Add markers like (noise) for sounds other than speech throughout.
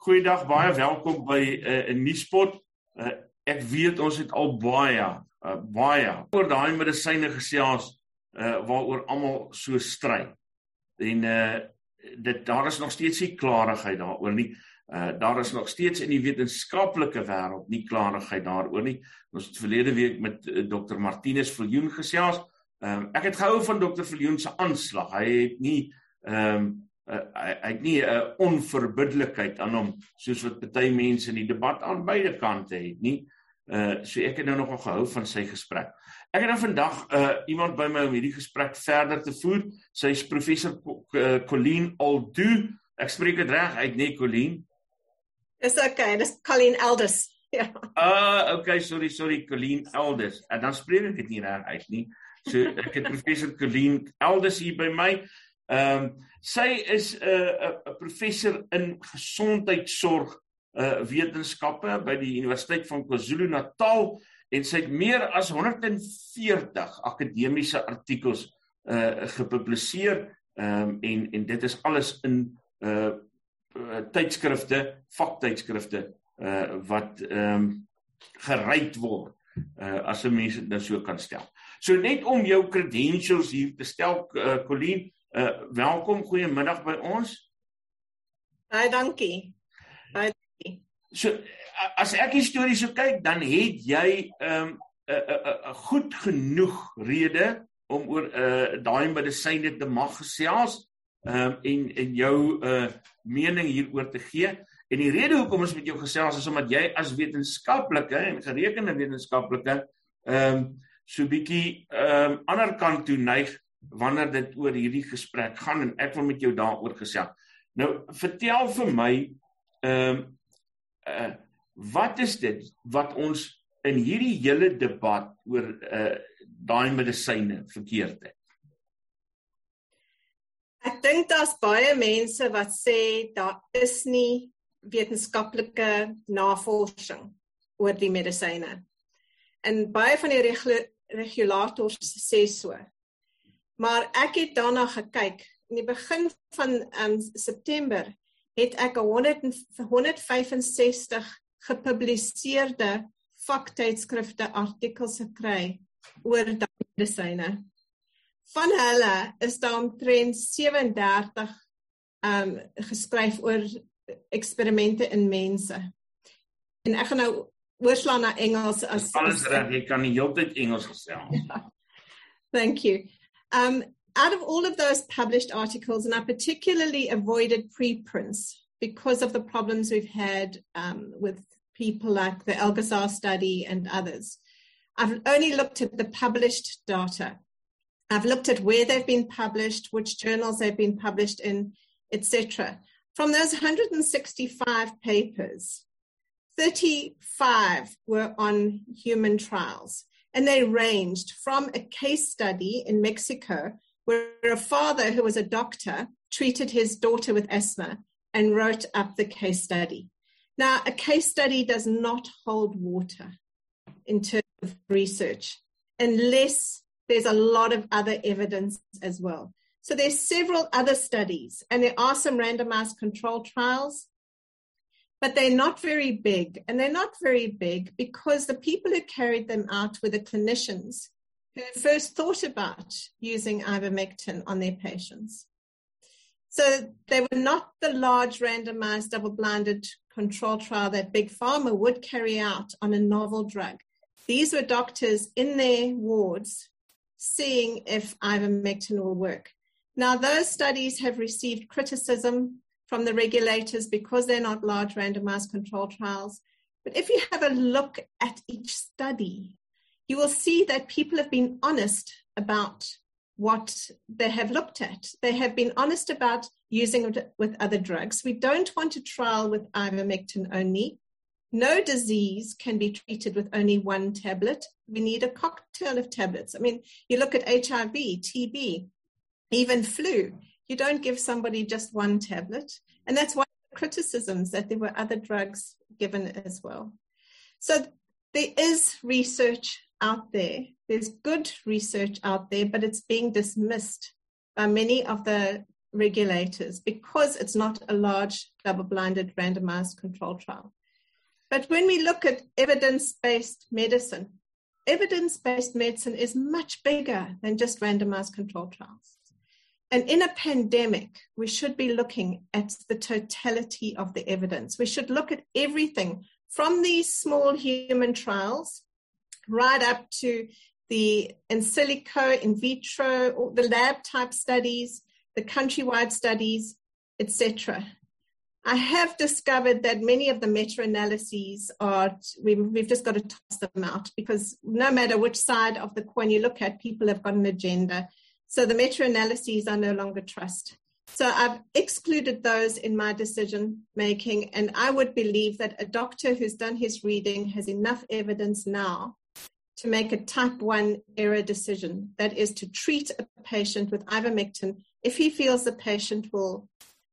Goeiedag, baie welkom by 'n uh, nuuspot. Uh, ek weet ons het al baie uh, baie oor daai medisyne gesels uh, waaroor almal so stry. En uh, dit daar is nog steeds nie klarigheid daaroor nie. Uh, daar is nog steeds in die wetenskaplike wêreld nie klarigheid daaroor nie. Ons het verlede week met uh, Dr Martinus Viljoen gesels. Um, ek het gehou van Dr Viljoen se aanslag. Hy het nie ehm um, uh, hy, hy het nie 'n uh, onverbiddelikheid aan hom soos wat baie mense in die debat aan beide kante het nie. Uh so ek het nou nogal gehou van sy gesprek. Ek het nou vandag uh iemand by my om hierdie gesprek verder te voer. Sy is professor uh, Colleen Aldu. Ek spreek dit reg uit, nee Colleen. Dis okay, dis Colleen Elders. (laughs) Ja. Uh okay, sorry, sorry Colleen Elders. En dan spreek ek dit nie reg uit nie. So ek het professor Colleen Elders hier by my. Ehm um, sy is 'n uh, 'n professor in gesondheidsorg uh wetenskappe by die Universiteit van KwaZulu-Natal en sy het meer as 140 akademiese artikels uh gepubliseer um, en en dit is alles in uh tydskrifte, vaktydskrifte uh wat ehm um, gereid word uh as 'n mens dit nou so kan stel. So net om jou credentials hier te stel uh Colleen, Uh welkom, goeiemiddag by ons. Baie dankie. Baie dankie. So as ek die storie so kyk, dan het jy 'n um, 'n 'n goed genoeg rede om oor uh daai medisyne te mag gesels um en en jou uh mening hieroor te gee. En die rede hoekom ons met jou gesels is omdat jy as wetenskaplike en gerekende wetenskaplike um so bietjie um ander kant toe neig wanneer dit oor hierdie gesprek gaan en ek wil met jou daaroor gesels. Nou vertel vir my ehm uh, uh, wat is dit wat ons in hierdie hele debat oor uh daai medisyne verkeerd het? Ek dink daar's baie mense wat sê daar is nie wetenskaplike navorsing oor die medisyne. En baie van die regulators sê so. Maar ek het daarna gekyk. In die begin van um, September het ek 165 gepubliseerde vaktydskrifte artikels gekry oor medisyne. Van hulle is daar omtrent 37 um geskryf oor eksperimente in mense. En ek gaan nou oorslaan na Engels as alles reg, jy kan nie heeltyd Engels gesels. Thank you. Um, out of all of those published articles, and I particularly avoided preprints because of the problems we've had um, with people like the Elgazzar study and others. I've only looked at the published data. I've looked at where they've been published, which journals they've been published in, etc. From those 165 papers, 35 were on human trials. And they ranged from a case study in Mexico where a father who was a doctor treated his daughter with asthma and wrote up the case study. Now, a case study does not hold water in terms of research unless there's a lot of other evidence as well. So there's several other studies and there are some randomized control trials but they're not very big. And they're not very big because the people who carried them out were the clinicians who first thought about using ivermectin on their patients. So they were not the large randomized double blinded control trial that Big Pharma would carry out on a novel drug. These were doctors in their wards seeing if ivermectin will work. Now, those studies have received criticism from the regulators because they're not large randomized control trials. But if you have a look at each study, you will see that people have been honest about what they have looked at. They have been honest about using it with other drugs. We don't want a trial with ivermectin only. No disease can be treated with only one tablet. We need a cocktail of tablets. I mean, you look at HIV, TB, even flu you don't give somebody just one tablet. And that's one of the criticisms that there were other drugs given as well. So there is research out there. There's good research out there, but it's being dismissed by many of the regulators because it's not a large double-blinded randomized control trial. But when we look at evidence-based medicine, evidence-based medicine is much bigger than just randomized control trials. And in a pandemic, we should be looking at the totality of the evidence. We should look at everything from these small human trials right up to the in silico, in vitro, the lab type studies, the countrywide studies, etc. I have discovered that many of the meta analyses are, we've, we've, just got to toss them out because no matter which side of the coin you look at, people have got an agenda. So the meta analyses are no longer trust. So I've excluded those in my decision making, and I would believe that a doctor who's done his reading has enough evidence now to make a type 1 error decision. That is to treat a patient with ivermectin if he feels the patient will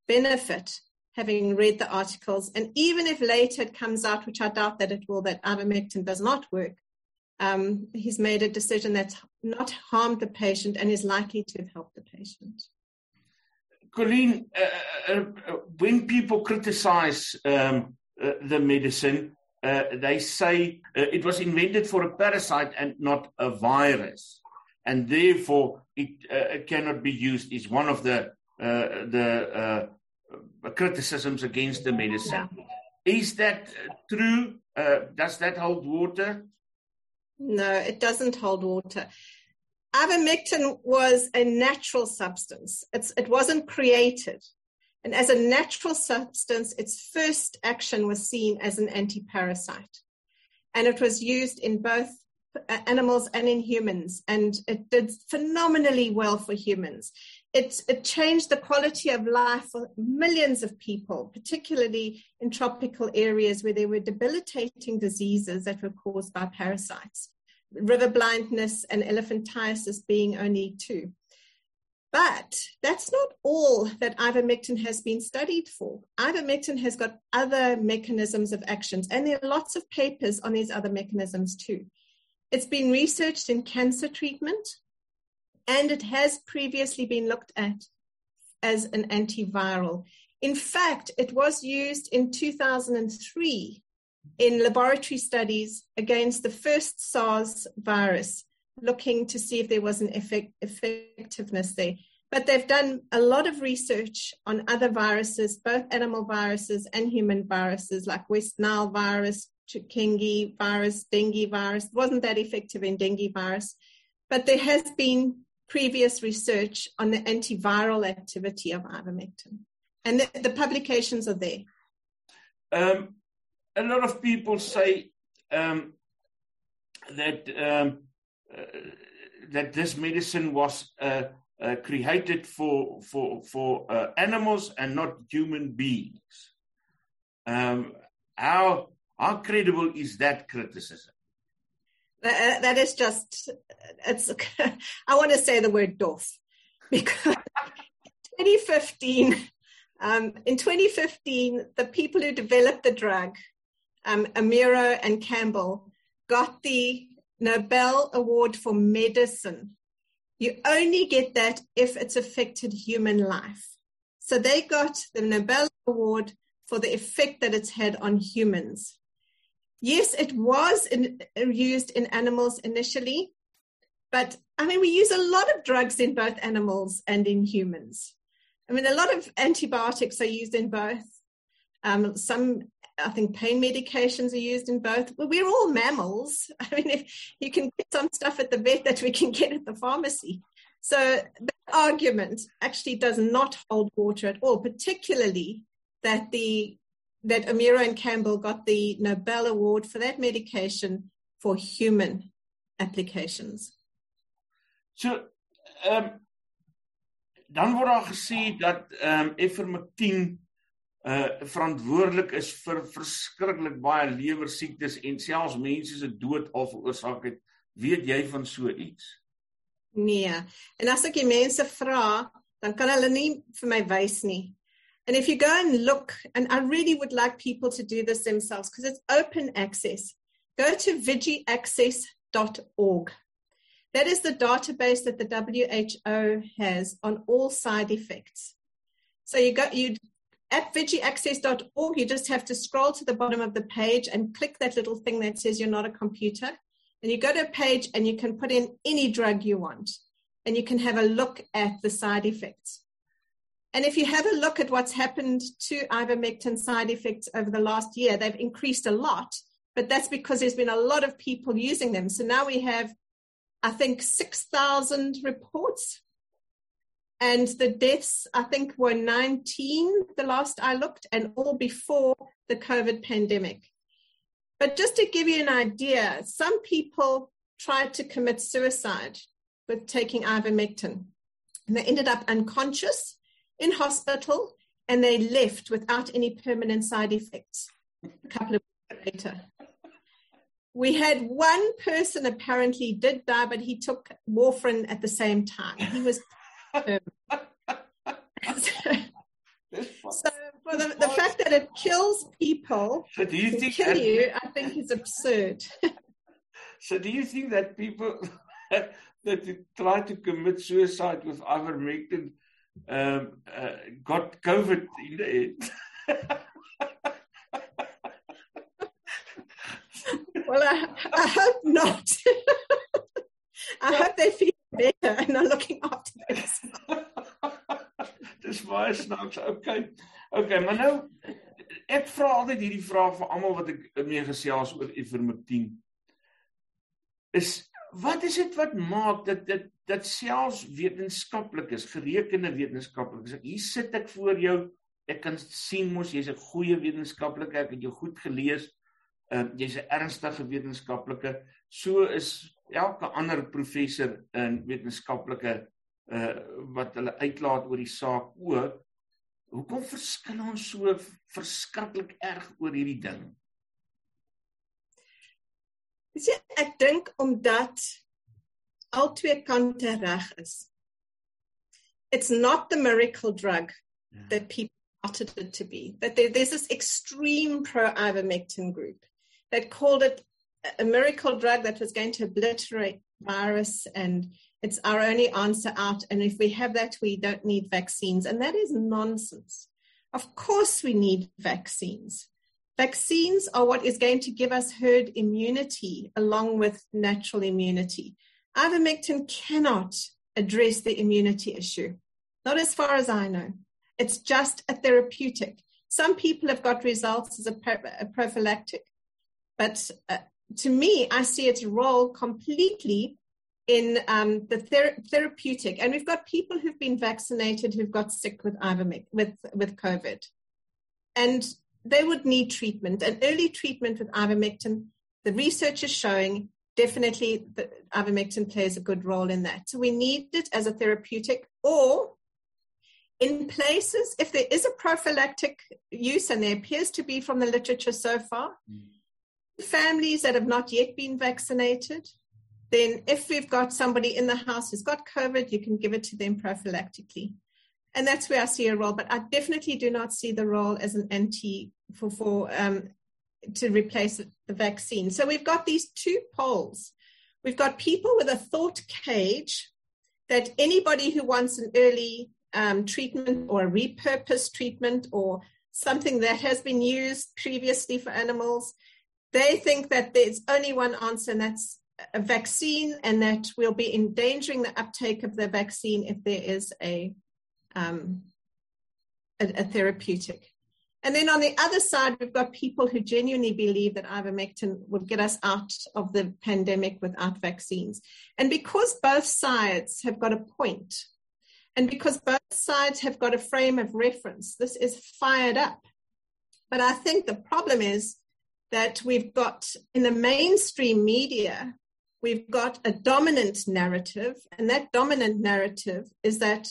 benefit having read the articles. And even if later it comes out, which I doubt that it will, that ivermectin does not work, um, he's made a decision that's not harmed the patient and is likely to have helped the patient. Colleen, uh, uh, uh when people criticize um, uh, the medicine, uh, they say uh, it was invented for a parasite and not a virus, and therefore it, uh, cannot be used. Is one of the uh, the uh, criticisms against the medicine. Yeah. Is that true? does that hold water? No, it doesn't hold water. Ivermectin was a natural substance. It's, it wasn't created. And as a natural substance, its first action was seen as an anti-parasite. And it was used in both uh, animals and in humans. And it did phenomenally well for humans. It, it changed the quality of life for millions of people, particularly in tropical areas where there were debilitating diseases that were caused by parasites. River blindness and elephantiasis being only two. But that's not all that ivermectin has been studied for. Ivermectin has got other mechanisms of actions, and there are lots of papers on these other mechanisms too. It's been researched in cancer treatment, and it has previously been looked at as an antiviral. In fact, it was used in 2003 in laboratory studies against the first SARS virus looking to see if there was an effect, effectiveness there. But they've done a lot of research on other viruses, both animal viruses and human viruses, like West Nile virus, Chikungunya virus, dengue virus. It wasn't that effective in dengue virus, but there has been previous research on the antiviral activity of ivermectin, and the, the publications are there. Um, a lot of people say um, that um, uh, that this medicine was uh, uh, created for for for uh, animals and not human beings. Um, how how credible is that criticism? That, that is just it's. (laughs) I want to say the word "dof" because (laughs) 2015. Um, in 2015, the people who developed the drug, um, Omura and Campbell, got the Nobel Award for Medicine. You only get that if it's affected human life. So they got the Nobel Award for the effect that it's had on humans. Yes, it was in, used in animals initially, but I mean, we use a lot of drugs in both animals and in humans. I mean, a lot of antibiotics are used in both. Um, some I think pain medications are used in both. Well, we're all mammals. (laughs) I mean, if you can get some stuff at the vet that we can get at the pharmacy. So the argument actually does not hold water at all, particularly that the that Amiro and Campbell got the Nobel Award for that medication for human applications. So, um, dan word daar gesê dat ehm um, ivermectin uh verantwoordelik is vir verskriklik baie lewer siektes en selfs mense se dood al veroorsaak het. Weet jy van so iets? Nee. En as ek die mense vra, dan kan hulle nie vir my wys nie. And if you go and look, and I really would like people to do this themselves because it's open access, go to vigiaccess.org. That is the database that the WHO has on all side effects. So you go you at vigiaccess.org, you just have to scroll to the bottom of the page and click that little thing that says you're not a computer. And you go to a page and you can put in any drug you want and you can have a look at the side effects. And if you have a look at what's happened to ivermectin side effects over the last year, they've increased a lot, but that's because there's been a lot of people using them. So now we have, I think, 6,000 reports and the deaths, I think, were 19 the last I looked, and all before the COVID pandemic. But just to give you an idea, some people tried to commit suicide with taking ivermectin. And they ended up unconscious in hospital and they left without any permanent side effects a couple of weeks later. We had one person apparently did die, but he took warfarin at the same time. He was (laughs) so for the, the fact that it kills people so do you think kill that, you, I think is absurd. (laughs) so do you think that people (laughs) that try to commit suicide with ivermectin um, uh, got COVID in the end? well, I, I hope not. (laughs) I hope they feel better and are looking after themselves. Dis baie snaaks. Okay. Okay, maar nou ek vra altyd hierdie vraag vir almal wat ek mee gesels oor ivermectin. Is wat is dit wat maak dat dit dat selfs wetenskaplik is, gerekende wetenskaplik. Ek hier sit ek voor jou. Ek kan sien mos jy's 'n goeie wetenskaplike. Ek het jou goed gelees. Ehm uh, jy's 'n ernstige wetenskaplike. So is elke ander professor in wetenskaplike uh wat hulle uitlaat oor die saak ook. Hoekom verskil ons so verskriklik erg oor hierdie ding? Dis ek dink omdat al twee kante reg is. It's not the miracle drug yeah. that people wanted it to be. That there, there's this extreme pro-ivermectin group that called it a miracle drug that was going to obliterate virus and it's our only answer out. And if we have that, we don't need vaccines. And that is nonsense. Of course, we need vaccines. Vaccines are what is going to give us herd immunity along with natural immunity. Ivermectin cannot address the immunity issue, not as far as I know. It's just a therapeutic. Some people have got results as a, a prophylactic, but uh, to me, I see its role completely in um, the ther- therapeutic. And we've got people who've been vaccinated who've got sick with ivermectin, with, with COVID. And they would need treatment. And early treatment with ivermectin, the research is showing definitely that ivermectin plays a good role in that. So we need it as a therapeutic or in places, if there is a prophylactic use, and there appears to be from the literature so far, mm families that have not yet been vaccinated, then if we've got somebody in the house who's got COVID, you can give it to them prophylactically. And that's where I see a role. But I definitely do not see the role as an anti for, for um, to replace the vaccine. So we've got these two poles. We've got people with a thought cage that anybody who wants an early um, treatment or a repurposed treatment or something that has been used previously for animals they think that there's only one answer, and that's a vaccine, and that we'll be endangering the uptake of the vaccine if there is a, um, a, a therapeutic. And then on the other side, we've got people who genuinely believe that ivermectin will get us out of the pandemic without vaccines. And because both sides have got a point, and because both sides have got a frame of reference, this is fired up. But I think the problem is that we've got in the mainstream media, we've got a dominant narrative, and that dominant narrative is that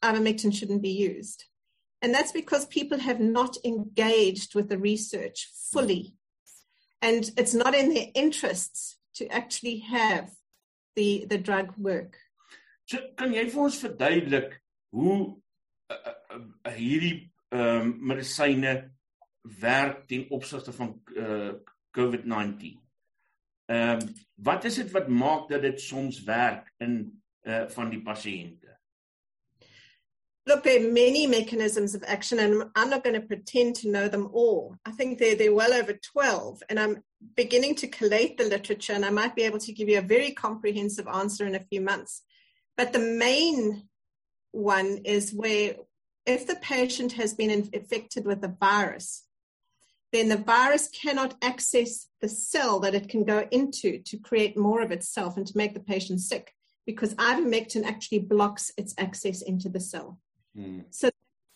ivermectin shouldn't be used. And that's because people have not engaged with the research fully. And it's not in their interests to actually have the, the drug work. So, kan jy vir ons verduidelik hoe uh, uh, uh, hierdie um, medisyne werk ten opsigte van uh, COVID-19. Ehm um, wat is dit wat maak dat dit soms werk in uh van die pasiënte? Look, there are many mechanisms of action, and I'm not going to pretend to know them all. I think they're, they're well over 12, and I'm beginning to collate the literature, and I might be able to give you a very comprehensive answer in a few months. But the main one is where if the patient has been infected with a virus, then the virus cannot access the cell that it can go into to create more of itself and to make the patient sick because ivermectin actually blocks its access into the cell. Mm. So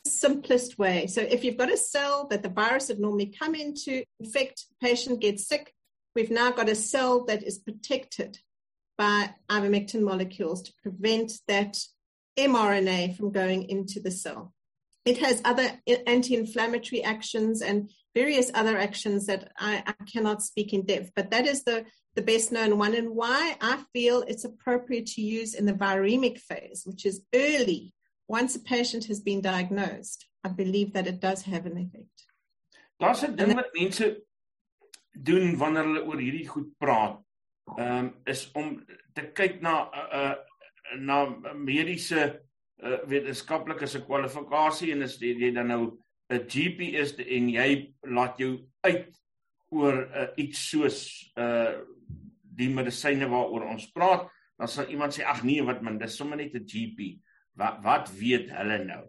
the simplest way. So if you've got a cell that the virus would normally come into, infect, patient gets sick, we've now got a cell that is protected by ivermectin molecules to prevent that mRNA from going into the cell. It has other anti-inflammatory actions and various other actions that I, I, cannot speak in depth, but that is the, the best known one and why I feel it's appropriate to use in the viremic phase, which is early once a patient has been diagnosed, I believe that it does have an effect. Daar's 'n ding wat mense doen wanneer hulle oor hierdie goed praat. Ehm um, is om te kyk na 'n uh, uh, na mediese uh, wetenskaplike se kwalifikasie en as jy dan nou 'n GP is en jy laat jou uit oor uh, iets soos uh die medisyne waaroor ons praat, dan sal iemand sê ag nee, wat man, dis sommer net 'n GP wat wat weet hulle nou?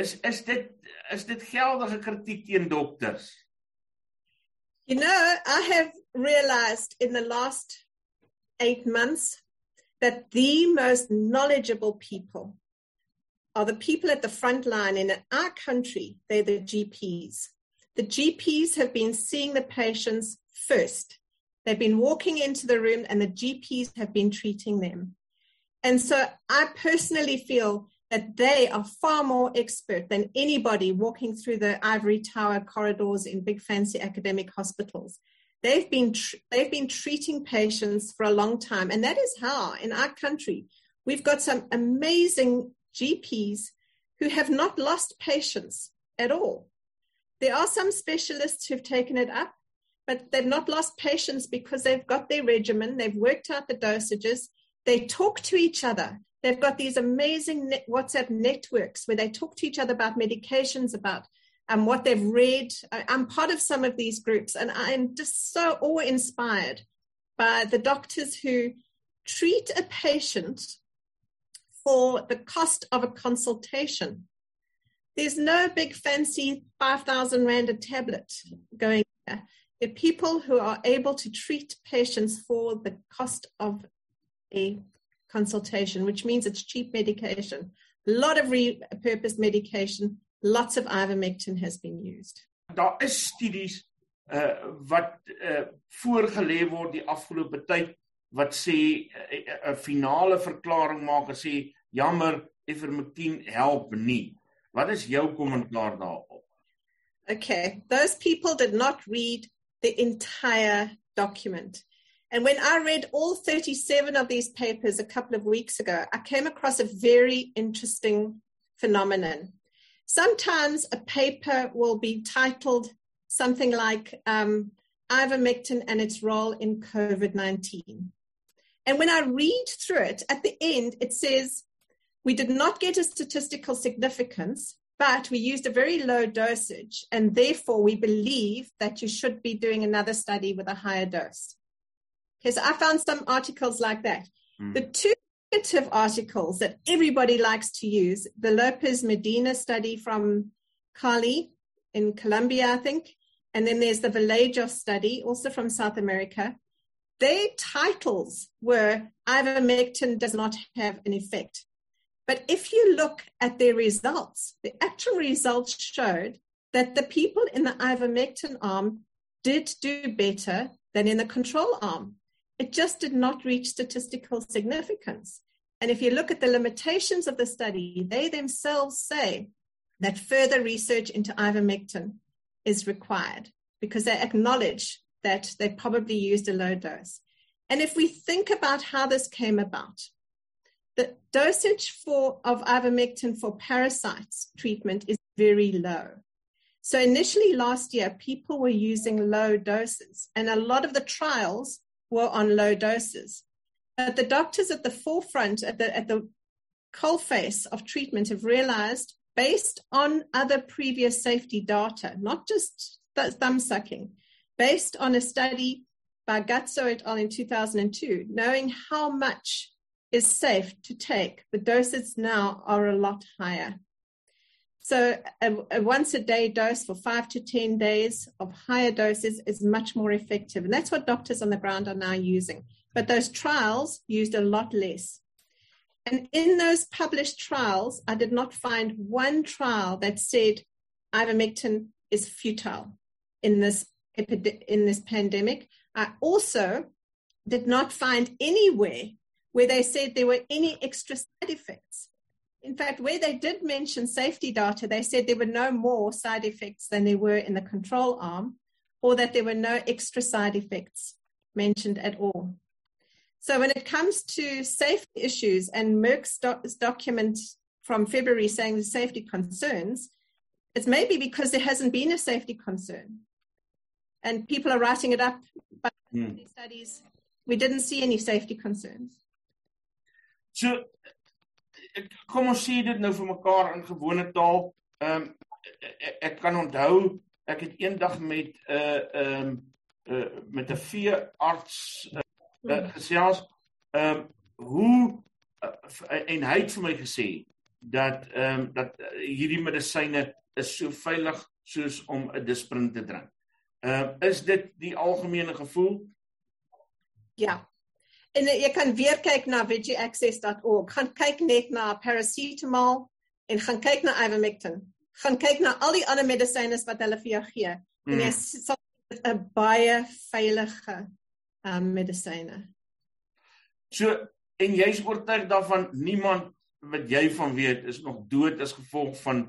Is is dit is dit geldige kritiek teen dokters? You know, I have realized in the last 8 months that the most knowledgeable people are the people at the front line in our country, they're the GPs. The GPs have been seeing the patients first. They've been walking into the room and the GPs have been treating them. And so I personally feel that they are far more expert than anybody walking through the ivory tower corridors in big fancy academic hospitals. They've been tr- they've been treating patients for a long time, and that is how in our country we've got some amazing GPs who have not lost patients at all. There are some specialists who've taken it up, but they've not lost patients because they've got their regimen, they've worked out the dosages, they talk to each other. They've got these amazing net, WhatsApp networks where they talk to each other about medications, about um, what they've read. I'm part of some of these groups, and I'm just so awe inspired by the doctors who treat a patient for the cost of a consultation. There's no big fancy 5,000 Rand a tablet going there. They're people who are able to treat patients for the cost of a consultation, which means it's cheap medication. A lot of repurposed medication, lots of ivermectin has been used. Daar is studies uh wat uh voorgelê word die afgelope tyd wat sê 'n uh, uh, finale verklaring maak en sê jammer ivermectin help nie. Wat is jou kommentaar daarop? Okay, those people did not read the entire document. And when I read all 37 of these papers a couple of weeks ago, I came across a very interesting phenomenon. Sometimes a paper will be titled something like um, Ivermectin and its role in COVID 19. And when I read through it, at the end, it says, We did not get a statistical significance, but we used a very low dosage, and therefore we believe that you should be doing another study with a higher dose. Because I found some articles like that. Mm. The two negative articles that everybody likes to use, the Lopez Medina study from Cali in Colombia, I think, and then there's the Vallejo study, also from South America. Their titles were ivermectin does not have an effect. But if you look at their results, the actual results showed that the people in the ivermectin arm did do better than in the control arm. It just did not reach statistical significance. And if you look at the limitations of the study, they themselves say that further research into ivermectin is required because they acknowledge that they probably used a low dose. And if we think about how this came about, the dosage for, of ivermectin for parasites treatment is very low. So initially last year, people were using low doses, and a lot of the trials were on low doses. But the doctors at the forefront, at the, at the coalface of treatment have realized, based on other previous safety data, not just thumb sucking, based on a study by Guzzo et al. in 2002, knowing how much is safe to take, the doses now are a lot higher. So a, a, once a day dose for five to 10 days of higher doses is much more effective. And that's what doctors on the ground are now using. But those trials used a lot less. And in those published trials, I did not find one trial that said ivermectin is futile in this, in this pandemic. I also did not find anywhere where they said there were any extra side effects. In fact, where they did mention safety data, they said there were no more side effects than there were in the control arm, or that there were no extra side effects mentioned at all. So when it comes to safety issues and Merck's doc- document from February saying the safety concerns, it's maybe because there hasn't been a safety concern. And people are writing it up, but mm. studies, we didn't see any safety concerns. So kom ons sê dit nou vir mekaar in gewone taal. Ehm um, ek, ek kan onthou ek het eendag met 'n uh, ehm um, uh, met 'n veearts uh, uh, gesels ehm um, hoe uh, en hy het vir my gesê dat ehm um, dat uh, hierdie medisyne is so veilig soos om 'n disprin te drink. Ehm uh, is dit die algemene gevoel? Ja, en jy kan weer kyk na vegieaccess.org. Gaan kyk net na paracetamol en gaan kyk na ivermectin. Gaan kyk na al die ander medisyne wat hulle vir jou gee. Mm. En jy hmm. sal 'n baie veilige um medisyne. So en jy's oortuig daarvan niemand wat jy van weet is nog dood as gevolg van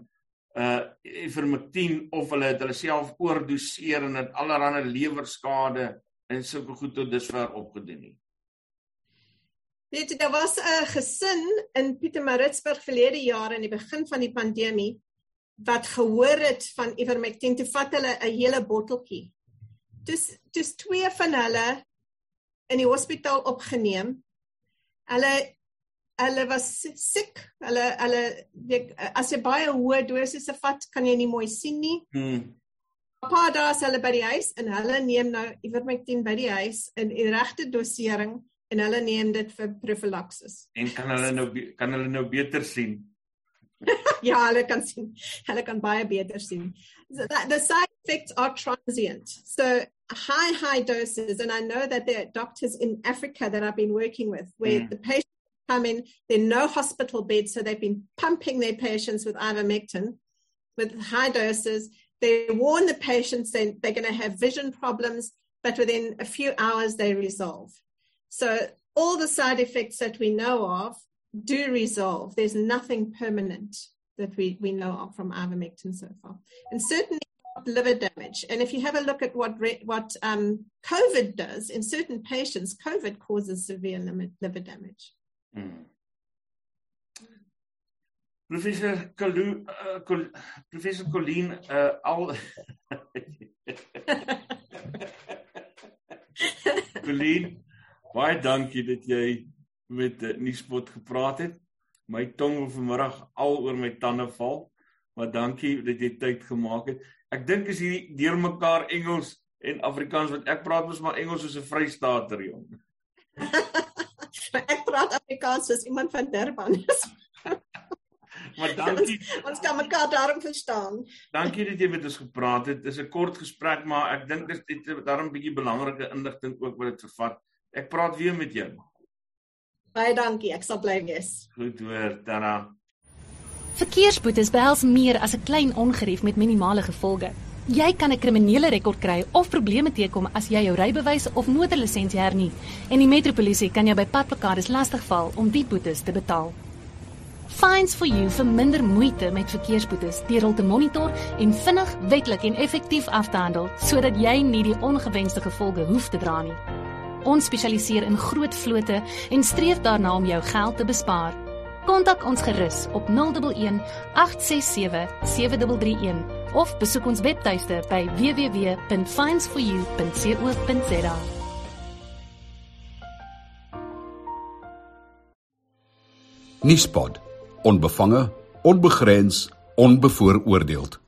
uh ivermectin of hulle het hulle self oordoseer en het allerlei lewerskade en sulke goed tot dusver opgedoen nie. Weet jy, daar was 'n gesin in Pietermaritzburg verlede jaar in die begin van die pandemie wat gehoor het van ivermectin te vat hulle 'n hele botteltjie. Dis dis twee van hulle in die hospitaal opgeneem. Hulle hulle was siek. Hulle hulle as jy baie hoë dosisse vat, kan jy nie mooi sien nie. Hmm. Pa daar hulle by die huis en hulle neem nou ivermectin by die huis in die regte dosering en hulle neem dit vir profylaksis. En kan hulle nou kan hulle nou beter sien? (laughs) ja, hulle kan sien. Hulle kan baie beter sien. So that, the side effects are transient. So high high doses and I know that there are doctors in Africa that I've been working with where mm. the patients come in, there are no hospital beds so they've been pumping their patients with ivermectin with high doses. They warn the patients that they're going to have vision problems, but within a few hours they resolve. So all the side effects that we know of do resolve. There's nothing permanent that we, we know of from ivermectin so far. And certainly liver damage. And if you have a look at what what um, COVID does in certain patients, COVID causes severe liver damage. Mm. Professor Kalu, uh, Col Professor Colleen, uh, al (laughs) (laughs) Colleen, Baie dankie dat jy met Nuuspot gepraat het. My tong wil vanmiddag al oor my tande val. Maar dankie dat jy tyd gemaak het. Ek dink as hierdie deurmekaar Engels en Afrikaans wat ek praat mos maar Engels soos 'n Vrystaater jong. (laughs) ek praat Afrikaans soos iemand van Durban. (laughs) maar dankie. ons, ons kan mekaar daarom verstaan. dankie dat jy met ons gepraat het. Dis 'n kort gesprek, maar ek dink dit is daarom 'n bietjie belangrike inligting ook wat dit vervat. Ek praat weer met jou. Baie dankie, ek sal bly wees. Goed hoor, Tana. Verkeersboetes behels meer as 'n klein ongerief met minimale gevolge. Jy kan 'n kriminele rekord kry of probleme teekom as jy jou rybewys of motorlisensie hernie en die metropolisie kan jou by padplekades lastigval om die boetes te betaal. Fines for you vir minder moeite met verkeersboetes deur hul te monitor en vinnig, wettelik en effektief af te handel sodat jy nie die ongewenste gevolge hoef te dra nie. Ons spesialiseer in groot vlote en streef daarna om jou geld te bespaar. Kontak ons gerus op 011 867 7331 of besoek ons webtuiste by www.finds4u.co.za. Nispod onbevange, onbegrens, onbevooroordeeld.